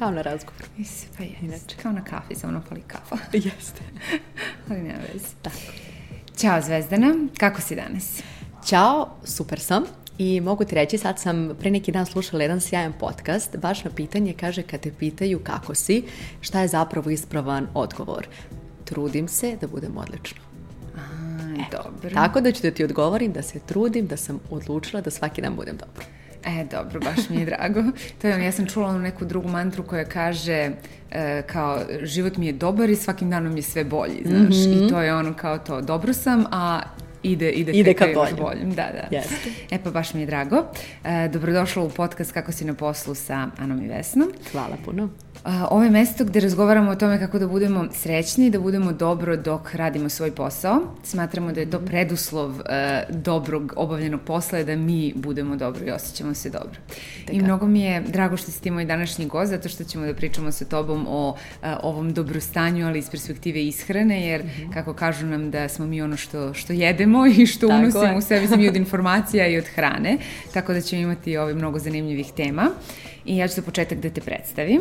Kao na razgovor. Is, pa jes. Inače. Kao na kafi, samo na fali kafa. Jeste. Ali nema veze. Tako. Ćao Zvezdana, kako si danas? Ćao, super sam. I mogu ti reći, sad sam pre neki dan slušala jedan sjajan podcast, baš na pitanje kaže kad te pitaju kako si, šta je zapravo ispravan odgovor. Trudim se da budem odlično. A, e, dobro. Tako da ću da ti odgovorim da se trudim, da sam odlučila da svaki dan budem dobro. E, dobro, baš mi je drago. To je ja sam čula onu neku drugu mantru koja kaže e, kao život mi je dobar i svakim danom je sve bolji, znaš. Mm -hmm. I to je ono kao to, dobro sam, a ide, ide, ide ka boljem. boljem. Da, da. Jeste. E pa baš mi je drago. E, dobrodošla u podcast Kako si na poslu sa Anom i Vesnom. Hvala puno. Ovo je mesto gde razgovaramo o tome kako da budemo srećni, da budemo dobro dok radimo svoj posao. Smatramo da je to mhm. preduslov uh, dobrog obavljenog posla je da mi budemo dobro i osjećamo se dobro. Tako. I mnogo mi je drago što si ti moj današnji gost, zato što ćemo da pričamo sa tobom o uh, ovom dobrostanju, ali iz perspektive ishrane, jer mm -hmm. kako kažu nam da smo mi ono što, što jedemo i što Tako unosimo je. u sebi smo i od informacija i od hrane, tako da ćemo imati ove mnogo zanimljivih tema. I ja ću za početak da te predstavim.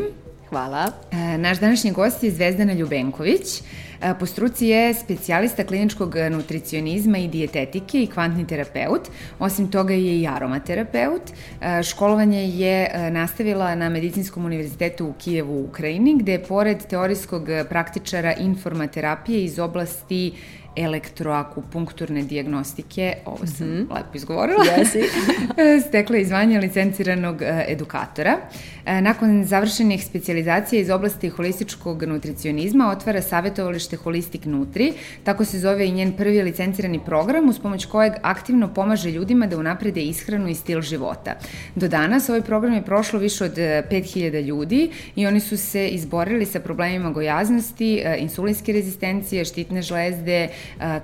Hvala. E, naš današnji gost je Zvezdana Ljubenković. E, po struci je specijalista kliničkog nutricionizma i dijetetike i kvantni terapeut. Osim toga je i aromaterapeut. E, školovanje je nastavila na Medicinskom univerzitetu u Kijevu u Ukrajini, gde je pored teorijskog praktičara informaterapije iz oblasti elektroakupunkturne diagnostike, ovo sam mm -hmm. lepo izgovorila, Jesi. stekla je zvanje licenciranog e, edukatora. E, nakon završenih specializacija iz oblasti holističkog nutricionizma otvara savjetovalište Holistic Nutri, tako se zove i njen prvi licencirani program uz pomoć kojeg aktivno pomaže ljudima da unaprede ishranu i stil života. Do danas ovaj program je prošlo više od 5000 e, ljudi i oni su se izborili sa problemima gojaznosti, insulinske rezistencije, štitne žlezde,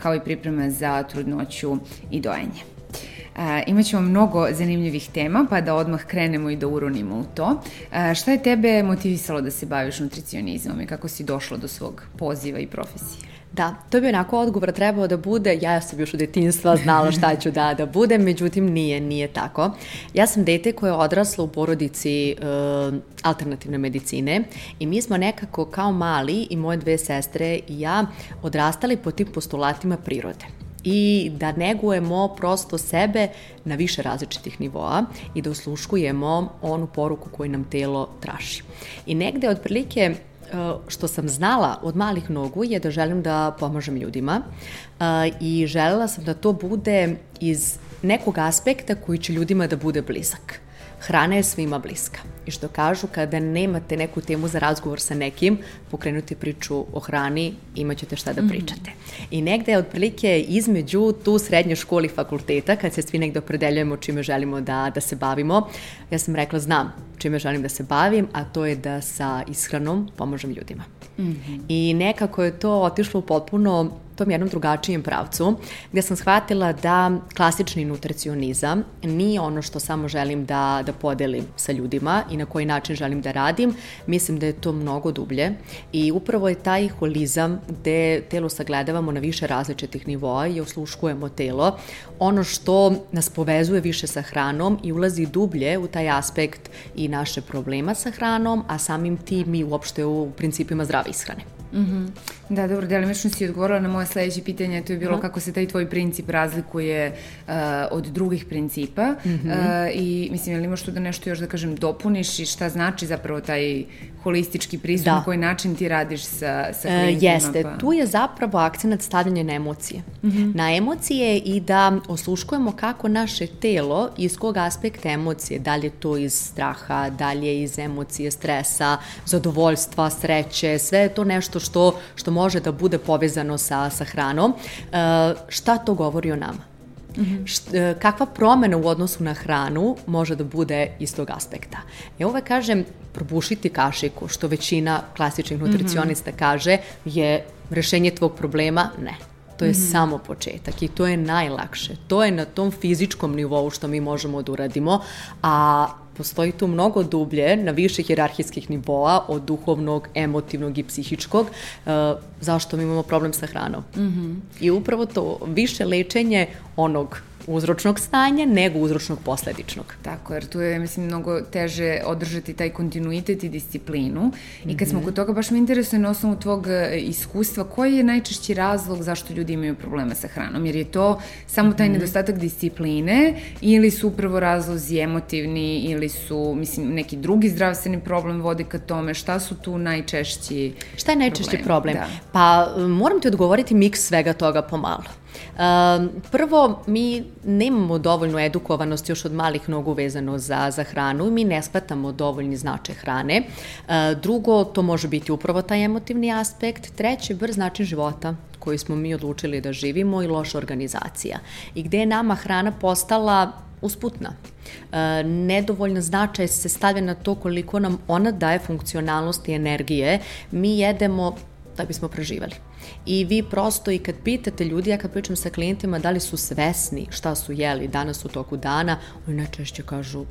kao i priprema za trudnoću i dojenje. Imaćemo mnogo zanimljivih tema, pa da odmah krenemo i da uronimo u to. Šta je tebe motivisalo da se baviš nutricionizmom i kako si došla do svog poziva i profesije? Da, to bi onako odgovor trebao da bude, ja sam još od detinstva znala šta ću da, da budem, međutim nije, nije tako. Ja sam dete koje je odraslo u porodici e, alternativne medicine i mi smo nekako kao mali i moje dve sestre i ja odrastali po tim postulatima prirode i da negujemo prosto sebe na više različitih nivoa i da usluškujemo onu poruku koju nam telo traži. I negde otprilike što sam znala od malih nogu je da želim da pomažem ljudima e, i želela sam da to bude iz nekog aspekta koji će ljudima da bude blizak. Hrana je svima bliska. I što kažu, kada nemate neku temu za razgovor sa nekim, pokrenuti priču o hrani, imaćete šta da mhm. pričate. Mm -hmm. I negde je otprilike između tu srednje školi fakulteta, kad se svi negde opredeljujemo čime želimo da, da se bavimo, ja sam rekla, znam čime želim da se bavim, a to je da sa ishranom pomažem ljudima. Mm -hmm. I nekako je to otišlo potpuno tom jednom drugačijem pravcu, gde sam shvatila da klasični nutricionizam nije ono što samo želim da, da podelim sa ljudima i na koji način želim da radim. Mislim da je to mnogo dublje i upravo je taj holizam gde telo sagledavamo na više različitih nivoa i osluškujemo telo. Ono što nas povezuje više sa hranom i ulazi dublje u taj aspekt i naše problema sa hranom, a samim tim i uopšte u principima zdrave ishrane. Mm -hmm. Da, dobro, delimično si odgovorila na moje sledeće pitanje, to je bilo mm -hmm. kako se taj tvoj princip razlikuje uh, od drugih principa mm -hmm. uh, i mislim, je li imaš tu da nešto još da kažem dopuniš i šta znači zapravo taj holistički pristup, da. na koji način ti radiš sa, sa e, klijentima? E, jeste, pa... tu je zapravo akcenat stavljanje na emocije. Mm -hmm. Na emocije i da osluškujemo kako naše telo, iz kog aspekta emocije, da li je to iz straha, da li je iz emocije stresa, zadovoljstva, sreće, sve je to nešto što, što može da bude povezano sa, sa hranom. E, šta to govori o nama? Mm -hmm. kakva promena u odnosu na hranu može da bude iz tog aspekta. Ja uvek kažem probušiti kašiku, što većina klasičnih mhm. nutricionista mm -hmm. kaže je rešenje tvog problema, ne. To je mm -hmm. samo početak i to je najlakše. To je na tom fizičkom nivou što mi možemo da uradimo, a postoji tu mnogo dublje na više hirarhijskih nivoa od duhovnog, emotivnog i psihičkog. Uh, zašto mi imamo problem sa hranom? Mm -hmm. I upravo to više lečenje onog uzročnog stanja nego uzročnog posledičnog. Tako, jer tu je, mislim, mnogo teže održati taj kontinuitet i disciplinu. I kad smo mhm. kod toga, baš me interesuje na osnovu tvog e, iskustva, koji je najčešći razlog zašto ljudi imaju problema sa hranom? Jer je to samo taj mm -hmm. nedostatak discipline ili su upravo razlozi emotivni ili su, mislim, neki drugi zdravstveni problem vodi ka tome? Šta su tu najčešći Šta je najčešći problem? Da. Pa moram ti odgovoriti miks svega toga pomalo. Prvo, mi nemamo dovoljnu edukovanost još od malih nogu vezano za, za hranu, mi ne shvatamo dovoljni značaj hrane. Drugo, to može biti upravo taj emotivni aspekt. Treći, brz način života koji smo mi odlučili da živimo i loša organizacija. I gde je nama hrana postala usputna. E, nedovoljna značaj se stavlja na to koliko nam ona daje funkcionalnost i energije. Mi jedemo da bismo preživali. I vi prosto i kad pitate ljudi, ja kad pričam sa klijentima da li su svesni šta su jeli danas u toku dana, oni najčešće kažu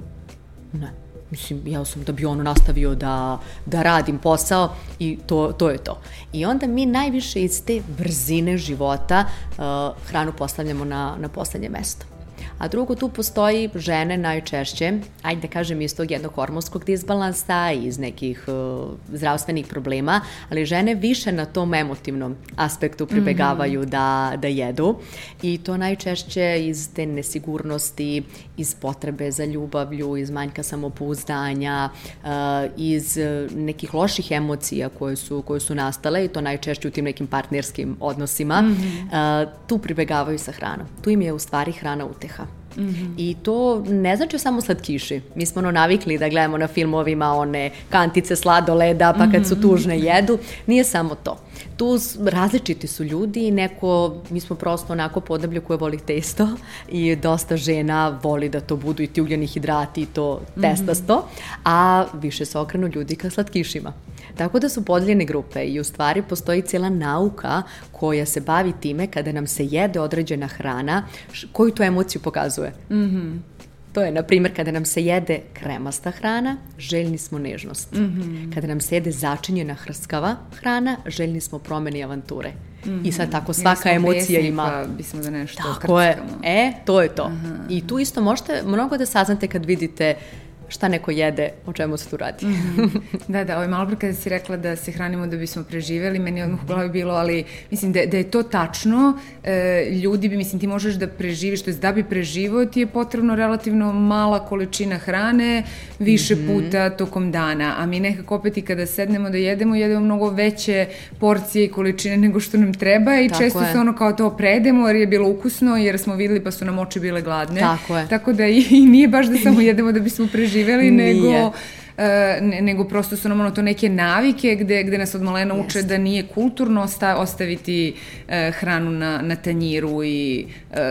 ne. Mislim, ja sam da bi ono nastavio da, da radim posao i to, to je to. I onda mi najviše iz te brzine života uh, hranu postavljamo na, na poslednje mesto. A drugo, tu postoji žene najčešće, ajde da kažem iz tog jednog hormonskog disbalansa, iz nekih uh, zdravstvenih problema, ali žene više na tom emotivnom aspektu pribegavaju mm -hmm. da, da jedu i to najčešće iz te nesigurnosti, iz potrebe za ljubavlju, iz manjka samopouzdanja, uh, iz nekih loših emocija koje su, koje su nastale i to najčešće u tim nekim partnerskim odnosima, mm -hmm. uh, tu pribegavaju sa hranom. Tu im je u stvari hrana uteha. Mm -hmm. I to ne znači samo slatkiši. Mi smo ono navikli da gledamo na filmovima one kantice sladoleda, pa kad su mhm. tužne jedu. Nije samo to. Tu različiti su ljudi i neko, mi smo prosto onako podeblje koje voli testo i dosta žena voli da to budu i ti ugljeni hidrati i to mhm. testasto, mm -hmm. a više se okrenu ljudi ka slatkišima. Tako da su podeljene grupe i u stvari postoji cijela nauka koja se bavi time kada nam se jede određena hrana, koju to emociju pokazuje. Mm -hmm. To je, na primjer, kada nam se jede kremasta hrana, željni smo nežnost. Mm -hmm. Kada nam se jede začinjena hrskava hrana, željni smo promeni avanture. Mm -hmm. I sad tako svaka emocija ima... Pa bismo da nešto tako krckamo. je. E, to je to. Aha. I tu isto možete mnogo da saznate kad vidite uh, šta neko jede, o čemu se tu radi. -hmm. Da, da, ovaj malo pre kada si rekla da se hranimo da bismo preživeli, meni je odmah u glavi bilo, ali mislim da, da je to tačno, e, ljudi bi, mislim, ti možeš da preživiš, to je da bi preživao ti je potrebno relativno mala količina hrane više mm -hmm. puta tokom dana, a mi nekako opet i kada sednemo da jedemo, jedemo mnogo veće porcije i količine nego što nam treba i Tako često je. se ono kao to predemo jer je bilo ukusno, jer smo videli pa su nam oči bile gladne. Tako je. Tako da i, i nije baš da samo jedemo da bismo preživeli živeli, nego E, ne, nego prosto su nam ono to neke navike gde, gde nas od malena uče da nije kulturno osta, ostaviti e, hranu na, na tanjiru i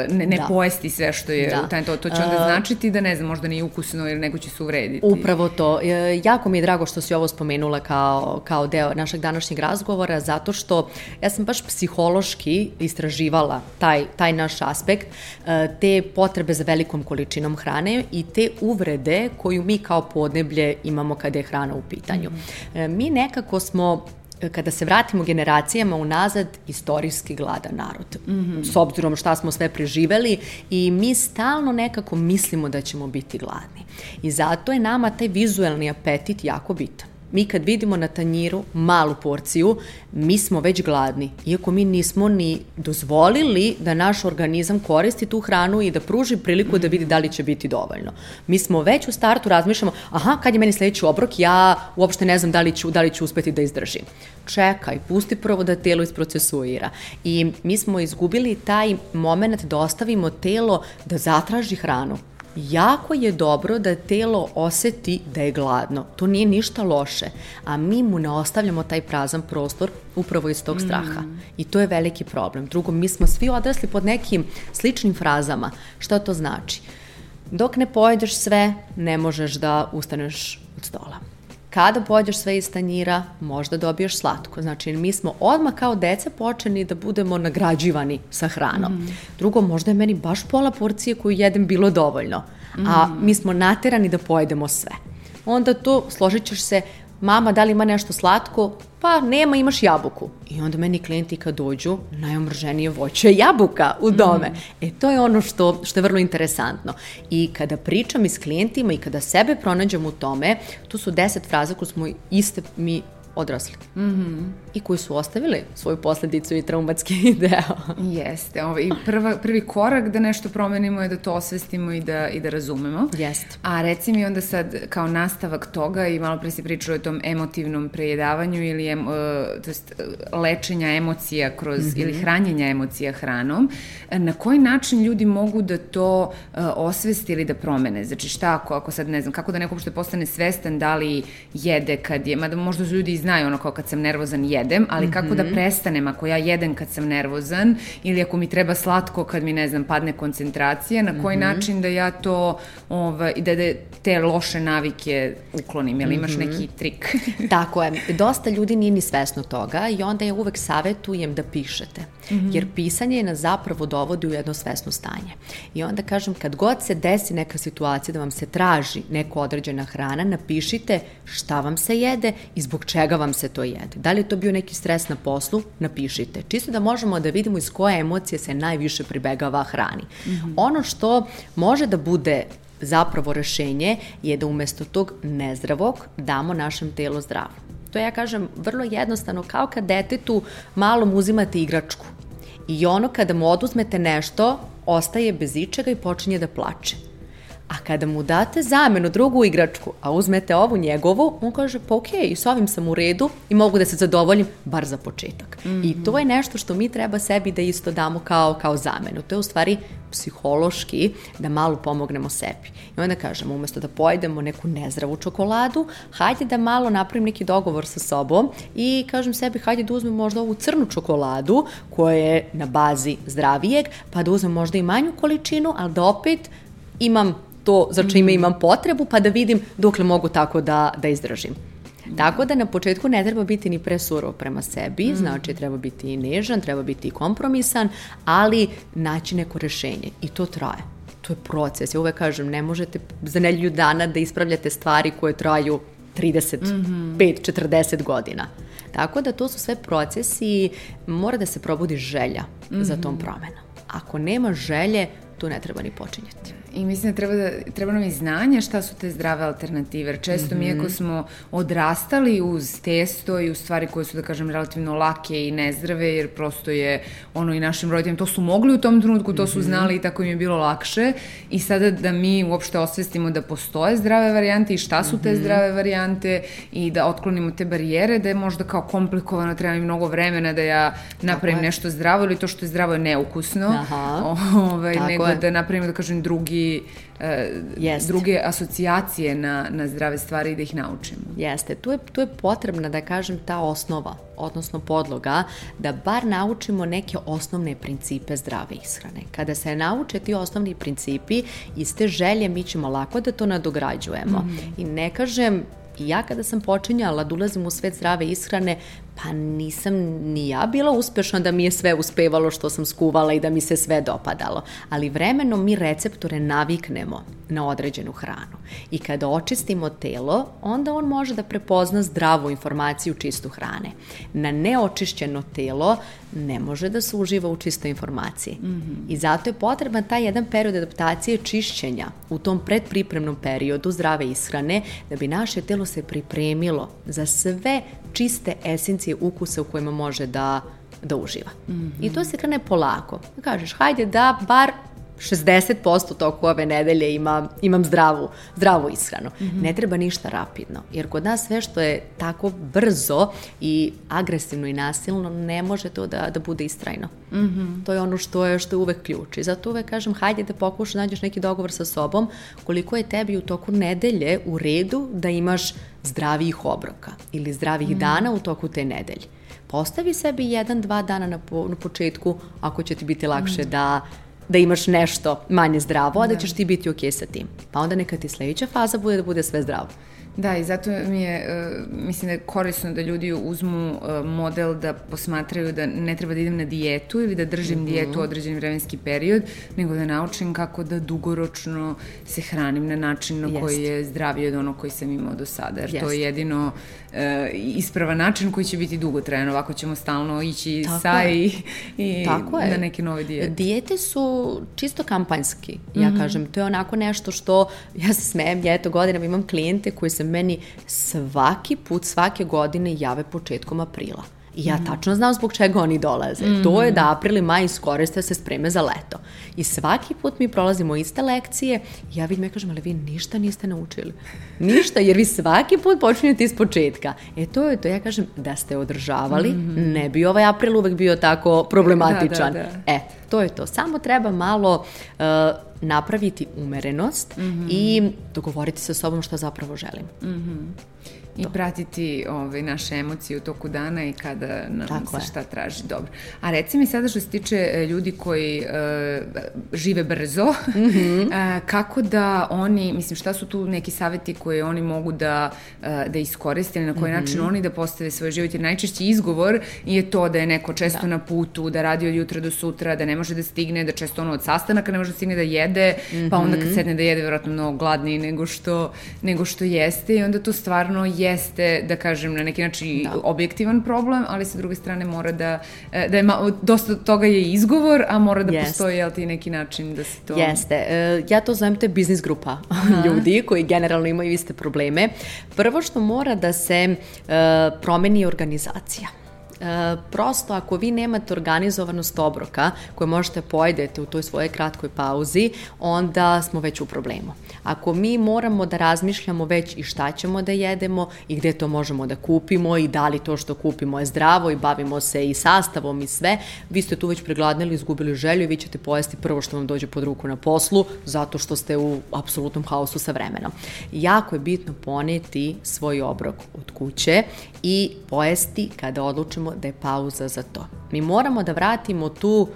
ne, ne da. pojesti sve što je da. u to, to će onda uh, značiti da ne znam, možda nije ukusno ili nego će se uvrediti. Upravo to. E, jako mi je drago što si ovo spomenula kao, kao deo našeg današnjeg razgovora, zato što ja sam baš psihološki istraživala taj, taj naš aspekt, e, te potrebe za velikom količinom hrane i te uvrede koju mi kao podneblje imamo kada je hrana u pitanju. Mm -hmm. Mi nekako smo kada se vratimo generacijama unazad, istorijski gladan narod. Mm -hmm. S obzirom šta smo sve preživeli i mi stalno nekako mislimo da ćemo biti gladni. I zato je nama taj vizuelni apetit jako bitan mi kad vidimo na tanjiru malu porciju, mi smo već gladni, iako mi nismo ni dozvolili da naš organizam koristi tu hranu i da pruži priliku da vidi da li će biti dovoljno. Mi smo već u startu razmišljamo, aha, kad je meni sledeći obrok, ja uopšte ne znam da li ću, da li ću uspeti da izdržim. Čekaj, pusti prvo da telo isprocesuira. I mi smo izgubili taj moment da ostavimo telo da zatraži hranu jako je dobro da telo oseti da je gladno. To nije ništa loše, a mi mu ne ostavljamo taj prazan prostor upravo iz tog straha. Mm. I to je veliki problem. Drugo, mi smo svi odrasli pod nekim sličnim frazama. Šta to znači? Dok ne pojedeš sve, ne možeš da ustaneš od stola. Kada pođeš sve iz tanjira, možda dobiješ slatko. Znači, mi smo odmah kao deca počeni da budemo nagrađivani sa hranom. Mm. Drugo, možda je meni baš pola porcije koju jedem bilo dovoljno, mm. a mi smo naterani da pojedemo sve. Onda to, složit ćeš se, mama, da li ima nešto slatko? Pa nema, imaš jabuku. I onda meni klijenti kad dođu, najomrženije voće je jabuka u dome. Mm. E to je ono što, što je vrlo interesantno. I kada pričam i s klijentima i kada sebe pronađem u tome, tu su deset fraza koje smo iste mi odrasli. Mm -hmm. I koji su ostavili svoju posledicu i traumatski deo. Jeste. Ovaj, prva, prvi korak da nešto promenimo je da to osvestimo i da, i da razumemo. Jeste. A reci mi onda sad kao nastavak toga i malo pre si pričao o tom emotivnom prejedavanju ili em, uh, to jest, lečenja emocija kroz, mm -hmm. ili hranjenja emocija hranom. Na koji način ljudi mogu da to uh, osvesti ili da promene? Znači šta ako, ako sad ne znam, kako da neko što postane svestan da li jede kad je, mada možda su ljudi znaju ono kao kad sam nervozan jedem, ali mm -hmm. kako da mhm. prestanem ako ja jedem kad sam nervozan ili ako mi treba slatko kad mi ne znam padne koncentracija, na koji mm -hmm. način da ja to ovaj, da, da te loše navike uklonim, jel imaš mm -hmm. neki trik? Tako je, dosta ljudi nije ni svesno toga i onda ja uvek savetujem da pišete, mm -hmm. jer pisanje nas zapravo dovodi u jedno svesno stanje. I onda kažem, kad god se desi neka situacija da vam se traži neka određena hrana, napišite šta vam se jede i zbog čega čega vam se to jede. Da li je to bio neki stres na poslu? Napišite. Čisto da možemo da vidimo iz koje emocije se najviše pribegava hrani. Mm -hmm. Ono što može da bude zapravo rešenje je da umesto tog nezdravog damo našem telu zdravo. To ja kažem vrlo jednostavno, kao kad detetu malom uzimate igračku i ono kada mu oduzmete nešto, ostaje bez ičega i počinje da plače. A kada mu date zamenu drugu igračku, a uzmete ovu njegovu, on kaže pa okej, okay, s ovim sam u redu i mogu da se zadovoljim, bar za početak. Mm -hmm. I to je nešto što mi treba sebi da isto damo kao, kao zamenu. To je u stvari psihološki da malo pomognemo sebi. I onda kažemo, umesto da pojedemo neku nezdravu čokoladu, hajde da malo napravim neki dogovor sa sobom i kažem sebi, hajde da uzmem možda ovu crnu čokoladu koja je na bazi zdravijeg, pa da uzmem možda i manju količinu, ali da opet imam to za čime mm. imam potrebu, pa da vidim dokle mogu tako da, da izdržim. Tako da na početku ne treba biti ni presurov prema sebi, mm. znači treba biti i nežan, treba biti i kompromisan, ali naći neko rešenje i to traje. To je proces. Ja uvek kažem, ne možete za nelju dana da ispravljate stvari koje traju 35, mm -hmm. 40 godina. Tako da to su sve procesi, mora da se probudi želja mm -hmm. za tom mhm. promenom. Ako nema želje, tu ne treba ni počinjati. I mislim da treba, da, treba nam i znanje šta su te zdrave alternative. Jer često mm -hmm. mi ako smo odrastali uz testo i u stvari koje su, da kažem, relativno lake i nezdrave, jer prosto je ono i našim roditeljima, to su mogli u tom trenutku, to su mhm. znali i tako im je bilo lakše. I sada da mi uopšte osvestimo da postoje zdrave varijante i šta su te mm -hmm. zdrave varijante i da otklonimo te barijere, da je možda kao komplikovano, treba mi mnogo vremena da ja napravim nešto zdravo ili to što je zdravo je neukusno. Aha. O, ovaj, nego je. da napravim, da kažem, drugi uh, druge asocijacije na, na zdrave stvari i da ih naučimo. Jeste, tu je, tu je potrebna, da kažem, ta osnova, odnosno podloga, da bar naučimo neke osnovne principe zdrave ishrane. Kada se nauče ti osnovni principi, iz te želje mi ćemo lako da to nadograđujemo. Mm -hmm. I ne kažem I ja kada sam počinjala da ulazim u svet zdrave ishrane, pa nisam ni ja bila uspešna da mi je sve uspevalo što sam skuvala i da mi se sve dopadalo. Ali vremenom mi receptore naviknemo na određenu hranu. I kada očistimo telo, onda on može da prepozna zdravu informaciju čistu hrane. Na neočišćeno telo ne može da se uživa u čistoj informaciji. Mm -hmm. I zato je potreban taj jedan period adaptacije čišćenja u tom predpripremnom periodu zdrave ishrane da bi naše telo se pripremilo za sve čiste esencije ukusa u kojima može da da uživa. Mm -hmm. I to se krene polako. Kažeš, hajde da bar 60% toku ove nedelje ima, imam zdravu, zdravu ishranu. Mm -hmm. Ne treba ništa rapidno, jer kod nas sve što je tako brzo i agresivno i nasilno, ne može to da, da bude istrajno. Mm -hmm. To je ono što je, što je uvek ključ. I zato uvek kažem, hajde da pokušaš da nađeš neki dogovor sa sobom, koliko je tebi u toku nedelje u redu da imaš zdravijih obroka ili zdravih mm -hmm. dana u toku te nedelje. Postavi sebi jedan, dva dana na, po, na početku, ako će ti biti lakše mm -hmm. da da imaš nešto manje zdravo, a da, da ćeš ti biti okej okay sa tim. Pa onda neka ti sledeća faza bude da bude sve zdravo. Da, i zato mi je, uh, mislim da je korisno da ljudi uzmu uh, model da posmatraju da ne treba da idem na dijetu ili da držim mm -hmm. dijetu određen vremenski period, nego da naučim kako da dugoročno se hranim na način na Jest. koji je zdraviji od ono koji sam imao do sada, jer Jest. to je jedino ispravan način koji će biti dugotrajan, ovako ćemo stalno ići Tako sa je. i, i Tako na neke nove dijete. Dijete su čisto kampanjski, ja mm -hmm. kažem, to je onako nešto što, ja se smejem, ja eto godinama imam klijente koji se meni svaki put, svake godine jave početkom aprila. I ja tačno znam zbog čega oni dolaze. Mm. To je da april i maj iskoriste se spreme za leto. I svaki put mi prolazimo iste lekcije i ja vidim i kažem, ali vi ništa niste naučili. Ništa, jer vi svaki put počinjete iz početka. E to je to, ja kažem, da ste održavali, mm. ne bi ovaj april uvek bio tako problematičan. Da, da, da. E, to je to. Samo treba malo uh, napraviti umerenost mm -hmm. i dogovoriti sa sobom šta zapravo želim. Mm -hmm i pratiti ovaj, naše emocije u toku dana i kada nam Tako se je. šta traži. Dobro. A reci mi sada što se tiče e, ljudi koji uh, žive brzo, mm -hmm. uh, kako da oni, mislim šta su tu neki saveti koje oni mogu da, uh, da iskoriste ili na koji mm -hmm. način oni da postave svoj život, jer najčešći izgovor je to da je neko često da. na putu, da radi od jutra do sutra, da ne može da stigne, da često ono od sastanaka ne može da stigne da jede, mm -hmm. pa onda kad mhm. sedne da jede, verovatno mnogo gladniji nego što, nego što jeste i onda to stvarno je jeste, da kažem, na neki način da. objektivan problem, ali sa druge strane mora da, e, da je ma, dosta toga je izgovor, a mora da Jest. postoji, jel ti, neki način da se to... Jeste. E, ja to zovem te biznis grupa Aha. ljudi koji generalno imaju iste probleme. Prvo što mora da se e, promeni organizacija. E, prosto ako vi nemate organizovanost obroka koje možete pojedete u toj svojoj kratkoj pauzi, onda smo već u problemu. Ako mi moramo da razmišljamo već i šta ćemo da jedemo i gde to možemo da kupimo i da li to što kupimo je zdravo i bavimo se i sastavom i sve, vi ste tu već pregladnili, izgubili želju i vi ćete pojesti prvo što vam dođe pod ruku na poslu zato što ste u apsolutnom haosu sa vremenom. Jako je bitno poneti svoj obrok od kuće i pojesti kada odlučimo da je pauza za to. Mi moramo da vratimo tu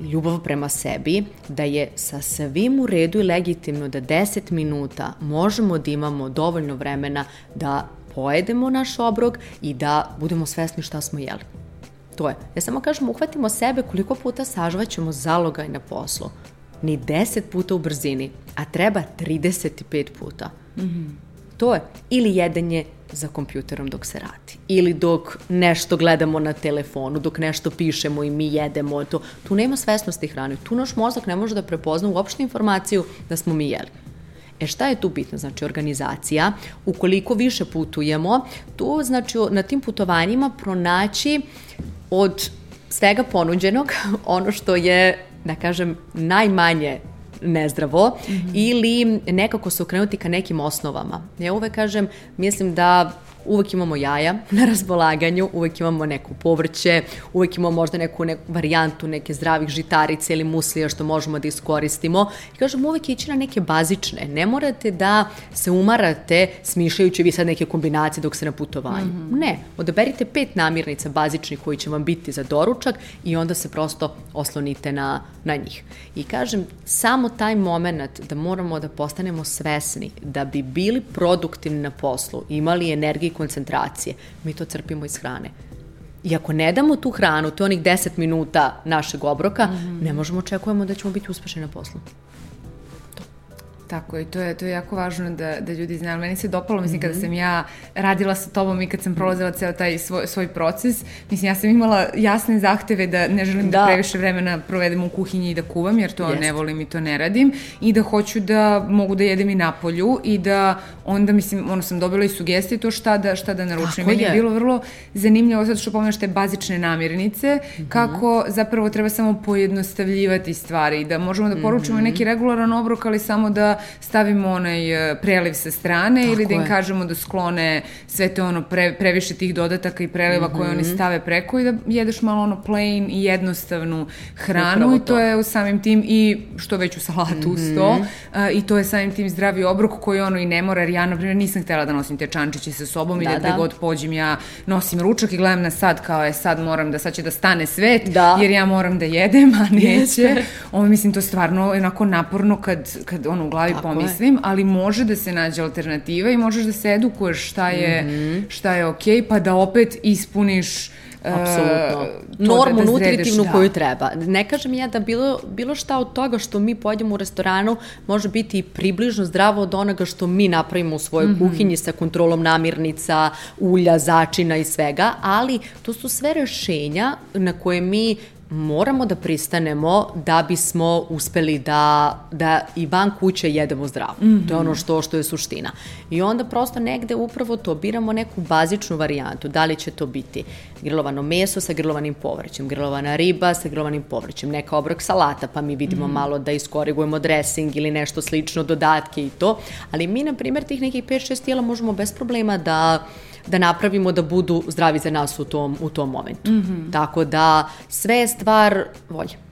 ljubav prema sebi, da je sa svim u redu i legitimno da 10 minuta možemo da imamo dovoljno vremena da pojedemo naš obrok i da budemo svesni šta smo jeli. To je. Ja samo kažem, uhvatimo sebe koliko puta sažvaćemo zalogaj na poslu. Ni 10 puta u brzini, a treba 35 puta. Mm -hmm. To je. Ili jedenje za kompjuterom dok se radi. Ili dok nešto gledamo na telefonu, dok nešto pišemo i mi jedemo. To, tu nema svesnosti hrane. Tu naš mozak ne može da prepozna uopšte informaciju da smo mi jeli. E šta je tu bitno? Znači organizacija, ukoliko više putujemo, tu znači na tim putovanjima pronaći od svega ponuđenog ono što je, da kažem, najmanje nezdravo mm -hmm. ili nekako se okrenuti ka nekim osnovama. Ja uvek kažem, mislim da uvek imamo jaja na raspolaganju, uvek imamo neko povrće, uvek imamo možda neku, neku varijantu neke zdravih žitarice ili muslija što možemo da iskoristimo. I kažem, uvek ići na neke bazične. Ne morate da se umarate smišljajući vi sad neke kombinacije dok ste na putovanju. Mm -hmm. Ne, odaberite pet namirnica bazičnih koji će vam biti za doručak i onda se prosto oslonite na, na njih. I kažem, samo taj moment da moramo da postanemo svesni da bi bili produktivni na poslu, imali energiju koncentracije. Mi to crpimo iz hrane. I ako ne damo tu hranu, to je onih 10 minuta našeg obroka, mm -hmm. ne možemo očekujemo da ćemo biti uspešni na poslu. Tako i to je, to je jako važno da, da ljudi znaju. Meni se dopalo, mislim, mm -hmm. kada mhm. sam ja radila sa tobom i kad sam prolazila ceo taj svoj, svoj proces, mislim, ja sam imala jasne zahteve da ne želim da, da previše vremena provedem u kuhinji i da kuvam, jer to Jest. ne volim i to ne radim, i da hoću da mogu da jedem i na polju i da onda, mislim, ono sam dobila i sugestije to šta da, šta da naručim. Meni je. je bilo vrlo zanimljivo, sad što pomenaš te bazične namirnice, mm -hmm. kako zapravo treba samo pojednostavljivati stvari, da možemo da poručimo mm -hmm. neki regularan obrok, ali samo da stavimo onaj e, preliv sa strane Tako ili da im je. kažemo da sklone sve te ono pre, previše tih dodataka i preliva mm -hmm. koje oni stave preko i da jedeš malo ono plain i jednostavnu hranu Upravo i to, to je u samim tim i što već u salatu mm -hmm. uz to uh, i to je samim tim zdravi obrok koji ono i ne mora, jer ja na primjer nisam htela da nosim te čančiće sa sobom da, i da, da. god pođem ja nosim ručak i gledam na sad kao je sad moram da sad će da stane svet da. jer ja moram da jedem, a neće. Ovo mislim to stvarno onako naporno kad, kad ono u glavi glavi Tako pomislim, je. ali može da se nađe alternativa i možeš da se edukuješ šta je, mm -hmm. šta je okej, okay, pa da opet ispuniš Apsolutno. Uh, Normu da, da nutritivnu da. koju treba. Ne kažem ja da bilo, bilo šta od toga što mi pojedemo u restoranu može biti približno zdravo od onoga što mi napravimo u svojoj mm -hmm. kuhinji sa kontrolom namirnica, ulja, začina i svega, ali to su sve rešenja na koje mi moramo da pristanemo da bismo uspeli da, da i van kuće jedemo zdravo. Mm -hmm. To je ono što, što je suština. I onda prosto negde upravo to, biramo neku bazičnu varijantu. Da li će to biti grilovano meso sa grilovanim povrćem, grilovana riba sa grilovanim povrćem, neka obrok salata, pa mi vidimo mm -hmm. malo da iskorigujemo dressing ili nešto slično, dodatke i to. Ali mi, na primjer, tih nekih 5-6 tijela možemo bez problema da da napravimo da budu zdravi za nas u tom, u tom momentu. Mm -hmm. Tako da sve je stvar volje.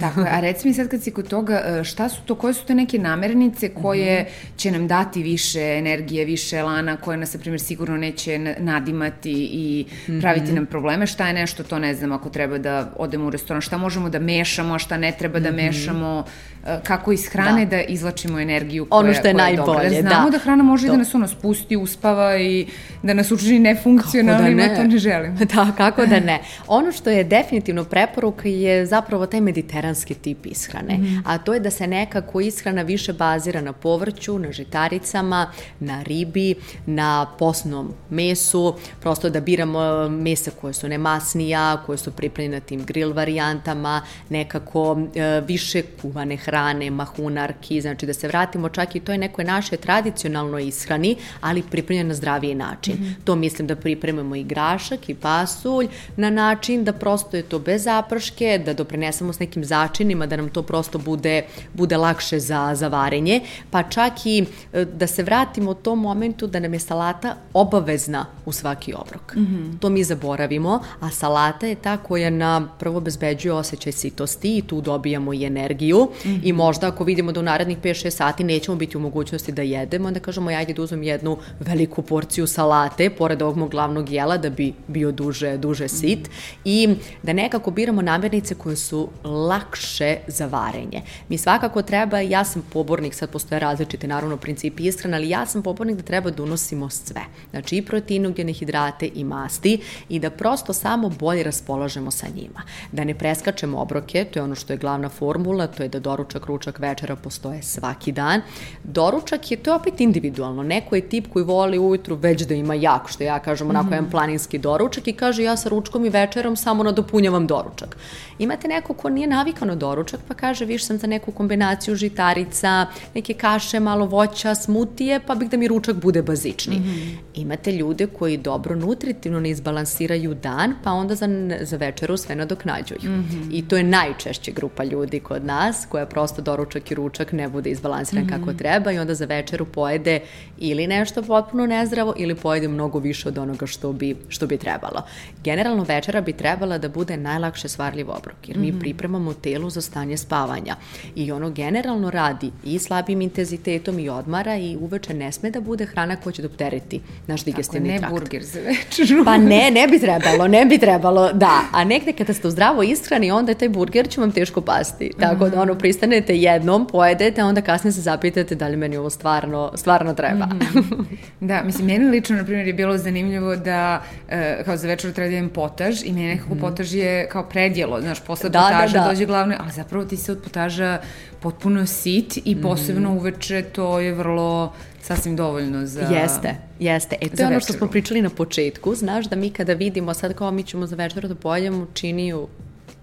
Tako a reci mi sad kad si kod toga, e, šta su to, koje su to neke namernice koje mm -hmm. će nam dati više energije, više lana, koje nas, na primjer, sigurno neće nadimati i praviti mm -hmm. nam probleme? Šta je nešto, to ne znam, ako treba da odemo u restoran, šta možemo da mešamo, a šta ne treba da mm -hmm. E, kako iz hrane da, da izlačimo energiju koja, ono što je koja je najbolje, dobra. Da znamo da, da hrana može to. da nas ono spusti, uspava i da nas učini nefunkcionalnima, da ne? to ne želim. Da, kako da ne. Ono što je definitivno preporuka je zapravo taj mediteran veganski tip ishrane, mm a to je da se nekako ishrana više bazira na povrću, na žitaricama, na ribi, na posnom mesu, prosto da biramo mesa koje su nemasnija, koje su pripremljene na tim grill varijantama, nekako e, više kuvane hrane, mahunarki, znači da se vratimo čak i to je nekoj naše tradicionalnoj ishrani, ali pripremljeno na zdraviji način. Mm -hmm. To mislim da pripremamo i grašak i pasulj na način da prosto je to bez zaprške, da doprinesemo s nekim začinima da nam to prosto bude, bude lakše za, za varenje, pa čak i e, da se vratimo u tom momentu da nam je salata obavezna u svaki obrok. Mm -hmm. To mi zaboravimo, a salata je ta koja nam prvo bezbeđuje osjećaj sitosti i tu dobijamo i energiju mm -hmm. I možda ako vidimo da u narednih 5-6 sati nećemo biti u mogućnosti da jedemo, onda kažemo ajde da uzmem jednu veliku porciju salate pored ovog mog glavnog jela da bi bio duže, duže sit mm i da nekako biramo namirnice koje su lak lakše za varenje. Mi svakako treba, ja sam pobornik, sad postoje različite naravno principi ishrane, ali ja sam pobornik da treba da unosimo sve. Znači i proteinogene hidrate i masti i da prosto samo bolje raspolažemo sa njima. Da ne preskačemo obroke, to je ono što je glavna formula, to je da doručak, ručak, večera postoje svaki dan. Doručak je, to je opet individualno. Neko je tip koji voli ujutru već da ima jak, što ja kažem, onako mm -hmm. jedan planinski doručak i kaže ja sa ručkom i večerom samo nadopunjavam doručak. Imate neko ko nije navikao na doručak, pa kaže, viš sam za neku kombinaciju žitarica, neke kaše, malo voća, smutije, pa bih da mi ručak bude bazični. Mm -hmm. Imate ljude koji dobro nutritivno ne izbalansiraju dan, pa onda za, za večeru sve nadoknađuju. Mm -hmm. I to je najčešće grupa ljudi kod nas, koja prosto doručak i ručak ne bude izbalansiran mm -hmm. kako treba i onda za večeru pojede ili nešto potpuno nezdravo ili pojede mnogo više od onoga što bi, što bi trebalo. Generalno večera bi trebala da bude najlakše svarljiv obrok, jer mi mm -hmm. pripremamo te telu za stanje spavanja. I ono generalno radi i slabim intenzitetom i odmara i uveče ne sme da bude hrana koja će doptereti naš digestivni trakt. Tako, ne burger za večeru. Pa ne, ne bi trebalo, ne bi trebalo, da. A negde kada ste u zdravo ishrani, onda je taj burger će vam teško pasti. Tako da ono, pristanete jednom, pojedete, a onda kasnije se zapitate da li meni ovo stvarno, stvarno treba. Mm -hmm. Da, mislim, meni lično, na primjer, je bilo zanimljivo da uh, kao za večeru treba da idem potaž i meni nekako mm -hmm. potaž je kao predjelo, znaš, posle da, potaža da, da. dođe glavno, ali zapravo ti se od potaža potpuno sit i mhm. posebno mm. uveče to je vrlo sasvim dovoljno za Jeste, jeste. E, to je ono što smo pričali na početku. Znaš da mi kada vidimo, sad kao mi ćemo za večer da pojedemo činiju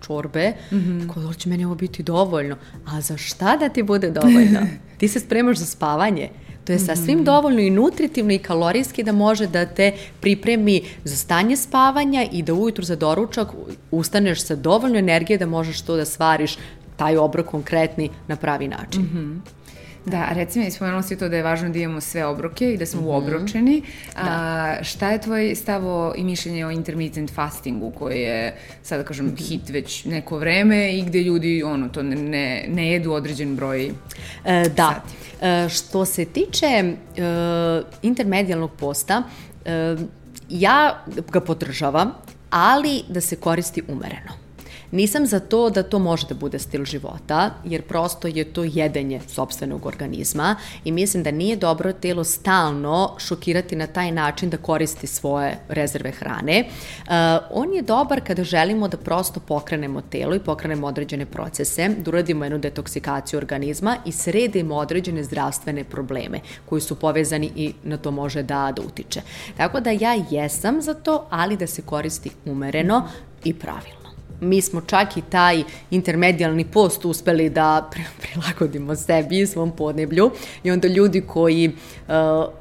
čorbe, mm -hmm. kao da će meni ovo biti dovoljno. A za šta da ti bude dovoljno? ti se spremaš za spavanje. To je sasvim mm -hmm. dovoljno i nutritivno i kalorijski da može da te pripremi za stanje spavanja i da ujutru za doručak ustaneš sa dovoljno energije da možeš to da svariš taj obrok konkretni na pravi način. Mm -hmm. Da, recimo, ispomenula si to da je važno da imamo sve obroke i da smo mm -hmm. uobročeni. Da. A, šta je tvoj stavo i mišljenje o intermittent fastingu koji je, sada da kažem, mm -hmm. hit već neko vreme i gde ljudi ono, to ne, ne jedu određen broj e, Da. Sati. E, što se tiče e, intermedijalnog posta, e, ja ga podržavam, ali da se koristi umereno. Nisam za to da to može da bude stil života, jer prosto je to jedenje sobstvenog organizma i mislim da nije dobro telo stalno šokirati na taj način da koristi svoje rezerve hrane. Uh, on je dobar kada želimo da prosto pokrenemo telo i pokrenemo određene procese, da uradimo jednu detoksikaciju organizma i sredimo određene zdravstvene probleme koji su povezani i na to može da, da utiče. Tako da ja jesam za to, ali da se koristi umereno i pravilno mi smo čak i taj intermedijalni post uspeli da prilagodimo sebi i svom podneblju. I onda ljudi koji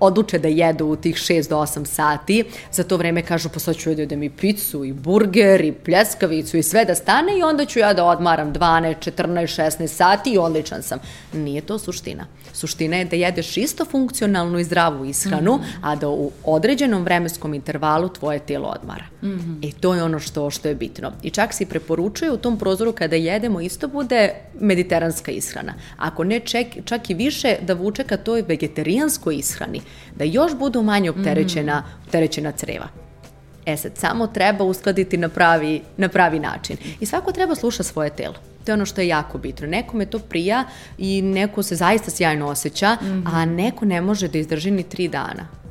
odluče da jedu u tih 6 do 8 sati, za to vreme kažu pa sad ću ja da mi picu i burger i pljeskavicu i sve da stane i onda ću ja da odmaram 12, 14, 16 sati i odličan sam. Nije to suština. Suština je da jedeš isto funkcionalnu i zdravu ishranu, mm -hmm. a da u određenom vremenskom intervalu tvoje telo odmara. Mm -hmm. I to je ono što, što je bitno. I čak si preporučuje u tom prozoru kada jedemo isto bude mediteranska ishrana. Ako ne ček, čak i više da vuče ka toj vegetarijanskoj ishrani, da još budu manje opterećena, mm. opterećena creva. E sad, samo treba uskladiti na pravi, na pravi način. I svako treba sluša svoje telo. To je ono što je jako bitno. Nekome to prija i neko se zaista sjajno osjeća, mm -hmm. a neko ne može da izdrži ni tri dana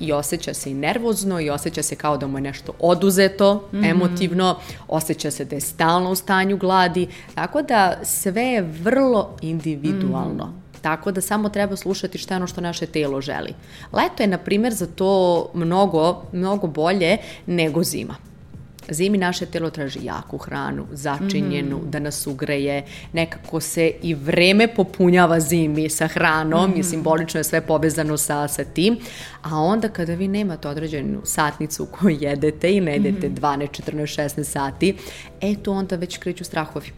i osjeća se i nervozno i osjeća se kao da mu je nešto oduzeto, mm -hmm. emotivno, osjeća se da je stalno u stanju gladi, tako da sve je vrlo individualno. Mm -hmm. Tako da samo treba slušati šta je ono što naše telo želi. Leto je, na primjer, za to mnogo, mnogo bolje nego zima. Zimi naše telo traži jaku hranu, začinjenu, mm. da nas ugreje, nekako se i vreme popunjava zimi sa hranom mm. i simbolično je sve povezano sa, sa tim, a onda kada vi nemate određenu satnicu koju jedete i ne jedete mm. 12, 14, 16 sati, e tu onda već kreću strahovi.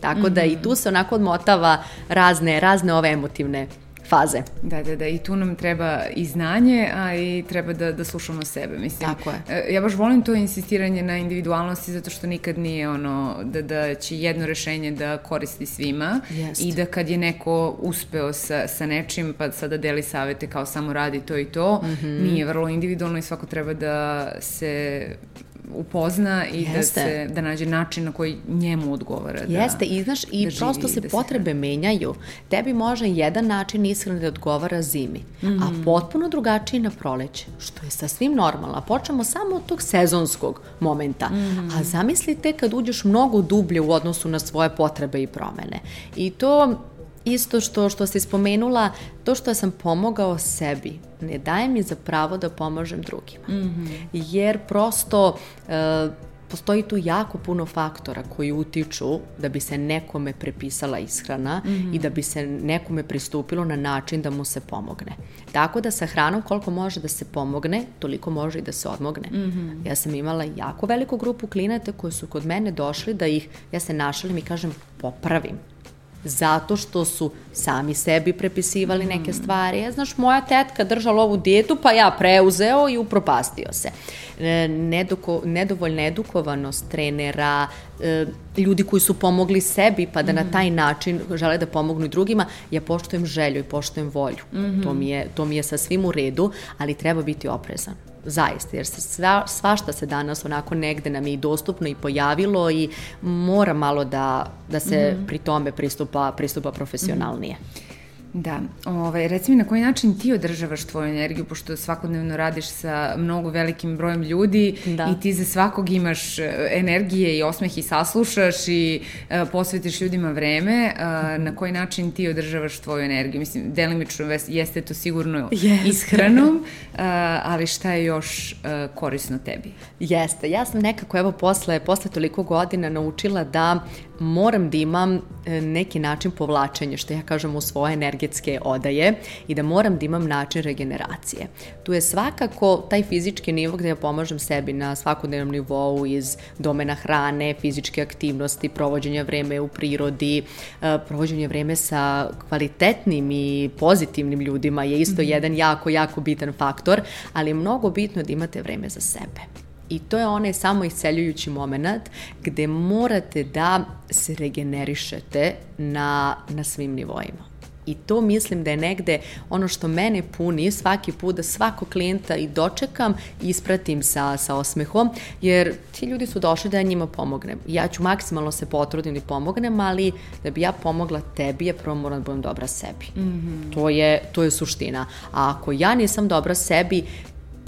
Tako mm -hmm. da i tu se onako odmotava razne, razne ove emotivne faze. Da, da, da, i tu nam treba i znanje, a i treba da, da slušamo sebe, mislim. Tako je. E, ja baš volim to insistiranje na individualnosti, zato što nikad nije ono da, da će jedno rešenje da koristi svima Jest. i da kad je neko uspeo sa, sa nečim, pa sada deli savete kao samo radi to i to, mm -hmm. nije vrlo individualno i svako treba da se upozna i da Jeste. da se da nađe način na koji njemu odgovara. Da, Jeste, i znaš, i da prosto se da potrebe se... menjaju. Tebi može jedan način ishrane da odgovara zimi, mm -hmm. a mhm. potpuno drugačiji na proleće, što je sasvim normalno. A počnemo samo od tog sezonskog momenta. Mm -hmm. A zamislite kad uđeš mnogo dublje u odnosu na svoje potrebe i promene. I to isto što, što si spomenula, to što sam pomogao sebi ne daje mi za pravo da pomažem drugima. Mm -hmm. Jer prosto e, postoji tu jako puno faktora koji utiču da bi se nekome prepisala ishrana mm -hmm. i da bi se nekome pristupilo na način da mu se pomogne. Tako da sa hranom koliko može da se pomogne, toliko može i da se odmogne. Mm -hmm. Ja sam imala jako veliku grupu klinata koji su kod mene došli da ih, ja se našalim i kažem, popravim zato što su sami sebi prepisivali neke stvari. Ja, znaš, moja tetka držala ovu dijetu, pa ja preuzeo i upropastio se. E, Neduko, nedovoljna edukovanost trenera, e, ljudi koji su pomogli sebi, pa da mm -hmm. na mhm. taj način žele da pomognu i drugima, ja poštujem želju i poštujem volju. Mm -hmm. to, mi je, to mi je sa svim u redu, ali treba biti oprezan zaista, jer se sva, svašta se danas onako negde nam je i dostupno i pojavilo i mora malo da, da se mm -hmm. pri tome pristupa, pristupa profesionalnije. Mm -hmm. Da, ovaj, reci mi na koji način ti održavaš tvoju energiju, pošto svakodnevno radiš sa mnogo velikim brojem ljudi da. i ti za svakog imaš e, energije i osmeh i saslušaš i uh, posvetiš ljudima vreme, uh, na koji način ti održavaš tvoju energiju? Mislim, delimično jeste to sigurno yes. ishranom, uh, ali šta je još uh, korisno tebi? Jeste, ja sam nekako evo posle, posle toliko godina naučila da moram da imam e, neki način povlačenja, što ja kažem u svoje energetske odaje i da moram da imam način regeneracije. Tu je svakako taj fizički nivo gde ja pomažem sebi na svakodnevnom nivou iz domena hrane, fizičke aktivnosti, provođenja vreme u prirodi, e, provođenje vreme sa kvalitetnim i pozitivnim ljudima je isto mm -hmm. jedan jako, jako bitan faktor, ali je mnogo bitno da imate vreme za sebe. I to je onaj samo isceljujući moment gde morate da se regenerišete na, na svim nivoima. I to mislim da je negde ono što mene puni svaki put da svakog klijenta i dočekam i ispratim sa, sa osmehom, jer ti ljudi su došli da ja njima pomognem. Ja ću maksimalno se potrudim da pomognem, ali da bi ja pomogla tebi, je prvo moram da budem dobra sebi. Mm -hmm. to, je, to je suština. A ako ja nisam dobra sebi,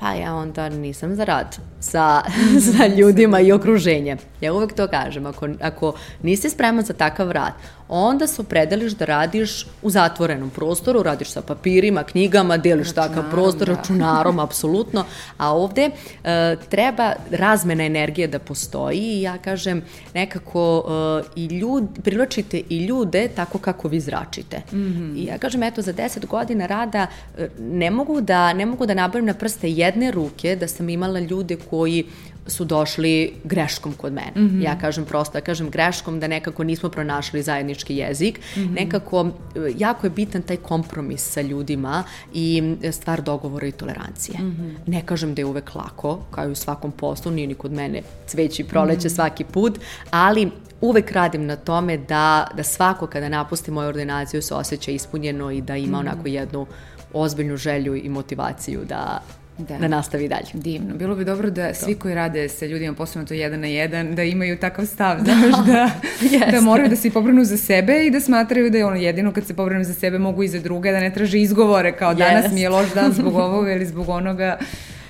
pa ja onda nisam za rad sa, sa ljudima i okruženjem. Ja uvek to kažem, ako, ako nisi spreman za takav rad, onda se opredeliš da radiš u zatvorenom prostoru, radiš sa papirima, knjigama, deliš takav prostor, da. računarom, apsolutno, a ovde e, treba razmena energije da postoji i ja kažem nekako e, i ljud, privlačite i ljude tako kako vi zračite. Mm -hmm. I ja kažem, eto, za 10 godina rada e, ne mogu da, ne mogu da nabavim na prste jedne ruke da sam imala ljude koji su došli greškom kod mene. Mm -hmm. Ja kažem prosto, ja kažem greškom da nekako nismo pronašli zajednički jezik. Mm -hmm. Nekako, jako je bitan taj kompromis sa ljudima i stvar dogovora i tolerancije. Mm -hmm. Ne kažem da je uvek lako, kao i u svakom poslu, nije ni kod mene cveći proleće mm -hmm. svaki put, ali uvek radim na tome da, da svako kada napusti moju ordinaciju se osjeća ispunjeno i da ima mm -hmm. onako jednu ozbiljnu želju i motivaciju da, da. da nastavi dalje. Divno. Bilo bi dobro da to. svi koji rade sa ljudima, posebno to jedan na jedan, da imaju takav stav, znaš, da, da moraju da se pobrinu za sebe i da smatraju da je ono jedino kad se pobrinu za sebe mogu i za druge, da ne traže izgovore kao yes. danas mi je loš dan zbog ovoga ili zbog onoga.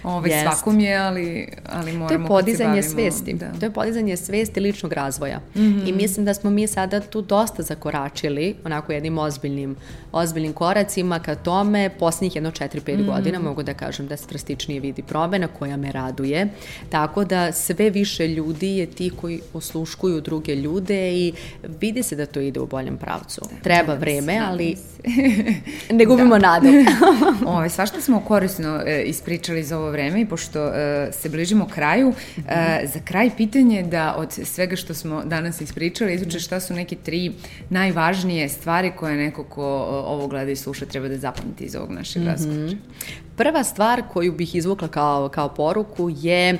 Ove, yes. svakom je, ali, ali moramo... To je podizanje svesti. Da. To je podizanje svesti ličnog razvoja. Mm -hmm. I mislim da smo mi sada tu dosta zakoračili, onako jednim ozbiljnim, ozbiljnim koracima ka tome. Poslednjih jedno 4-5 mm -hmm. godina mogu da kažem da se drastičnije vidi promena koja me raduje. Tako da sve više ljudi je ti koji osluškuju druge ljude i vidi se da to ide u boljem pravcu. Da, Treba vreme, ali ne gubimo da. nadu. Ove, svašta smo korisno e, ispričali za ovo vreme i pošto uh, se bližimo kraju, uh, za kraj pitanje da od svega što smo danas ispričali izvuče šta su neke tri najvažnije stvari koje neko ko ovo gleda i sluša treba da zapamti iz ovog našeg mm -hmm. razgovora. Prva stvar koju bih izvukla kao, kao poruku je uh,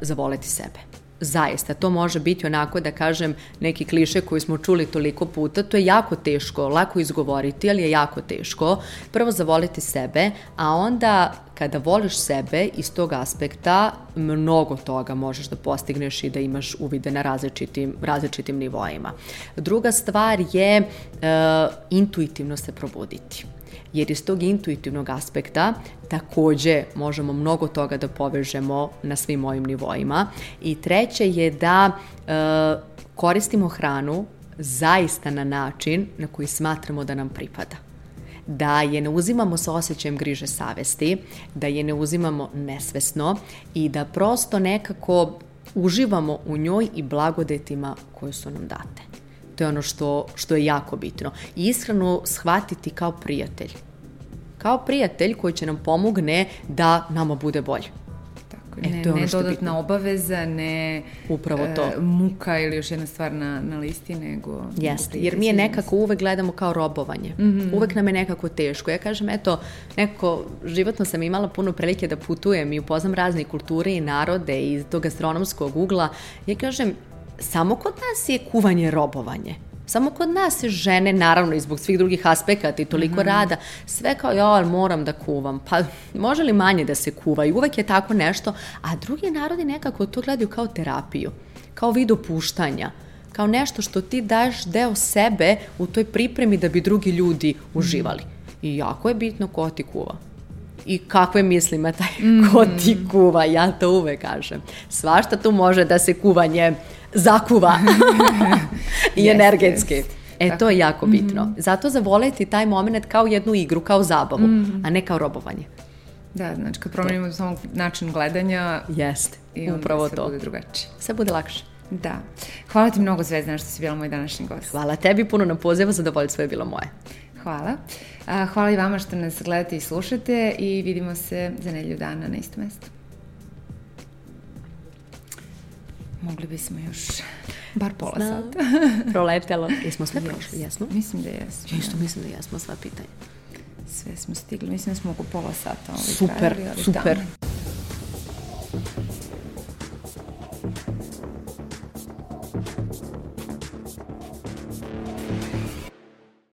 zavoleti sebe zaista, to može biti onako da kažem neki kliše koji smo čuli toliko puta, to je jako teško, lako izgovoriti, ali je jako teško. Prvo zavoliti sebe, a onda kada voliš sebe iz tog aspekta, mnogo toga možeš da postigneš i da imaš uvide na različitim, različitim nivoima. Druga stvar je uh, intuitivno se probuditi jer iz tog intuitivnog aspekta takođe možemo mnogo toga da povežemo na svim mojim nivoima. I treće je da e, koristimo hranu zaista na način na koji smatramo da nam pripada da je ne uzimamo sa osjećajem griže savesti, da je ne uzimamo nesvesno i da prosto nekako uživamo u njoj i blagodetima koje su nam date. To je ono što, što je jako bitno. I ishranu shvatiti kao prijatelj. Kao prijatelj koji će nam pomogne da nama bude bolje. Tako, e, ne, to je ne dodatna bitno. obaveza, ne Upravo to. E, muka ili još jedna stvar na, na listi, nego... Jeste, jer mi je nekako uvek gledamo kao robovanje. Mm -hmm. Uvek nam je nekako teško. Ja kažem, eto, nekako životno sam imala puno prilike da putujem i upoznam razne kulture i narode iz tog gastronomskog ugla. Ja kažem, samo kod nas je kuvanje robovanje. Samo kod nas se žene, naravno i zbog svih drugih aspekata i toliko mm -hmm. rada, sve kao ja moram da kuvam. Pa može li manje da se kuva? I uvek je tako nešto. A drugi narodi nekako to gledaju kao terapiju, kao vid opuštanja kao nešto što ti daješ deo sebe u toj pripremi da bi drugi ljudi uživali. I jako je bitno ko ti kuva i kakve misli ima taj mm. ko ti kuva, ja to uvek kažem. Svašta tu može da se kuvanje zakuva i yes, energetski. Yes. E, Tako. to je jako bitno. Mm -hmm. Zato zavoleti taj moment kao jednu igru, kao zabavu, mm -hmm. a ne kao robovanje. Da, znači kad promenimo samo način gledanja... Jeste, i upravo to. bude drugačije. Sve bude lakše. Da. Hvala ti mnogo, Zvezdana, što si bila moj današnji gost. Hvala tebi puno na pozivu, zadovoljstvo je bilo moje. Hvala. Hvala i vama što nas gledate i slušate i vidimo se za nedelju dana na isto mesto. Mogli bismo još bar pola Zna. sata. Proletelo. Jesmo sve prošli, jesmo? Mislim da jesmo. Ja isto da. mislim da jesmo sva pitanja. Sve smo stigli. Mislim da smo oko pola sata. Ovaj super, trajali, super. Da.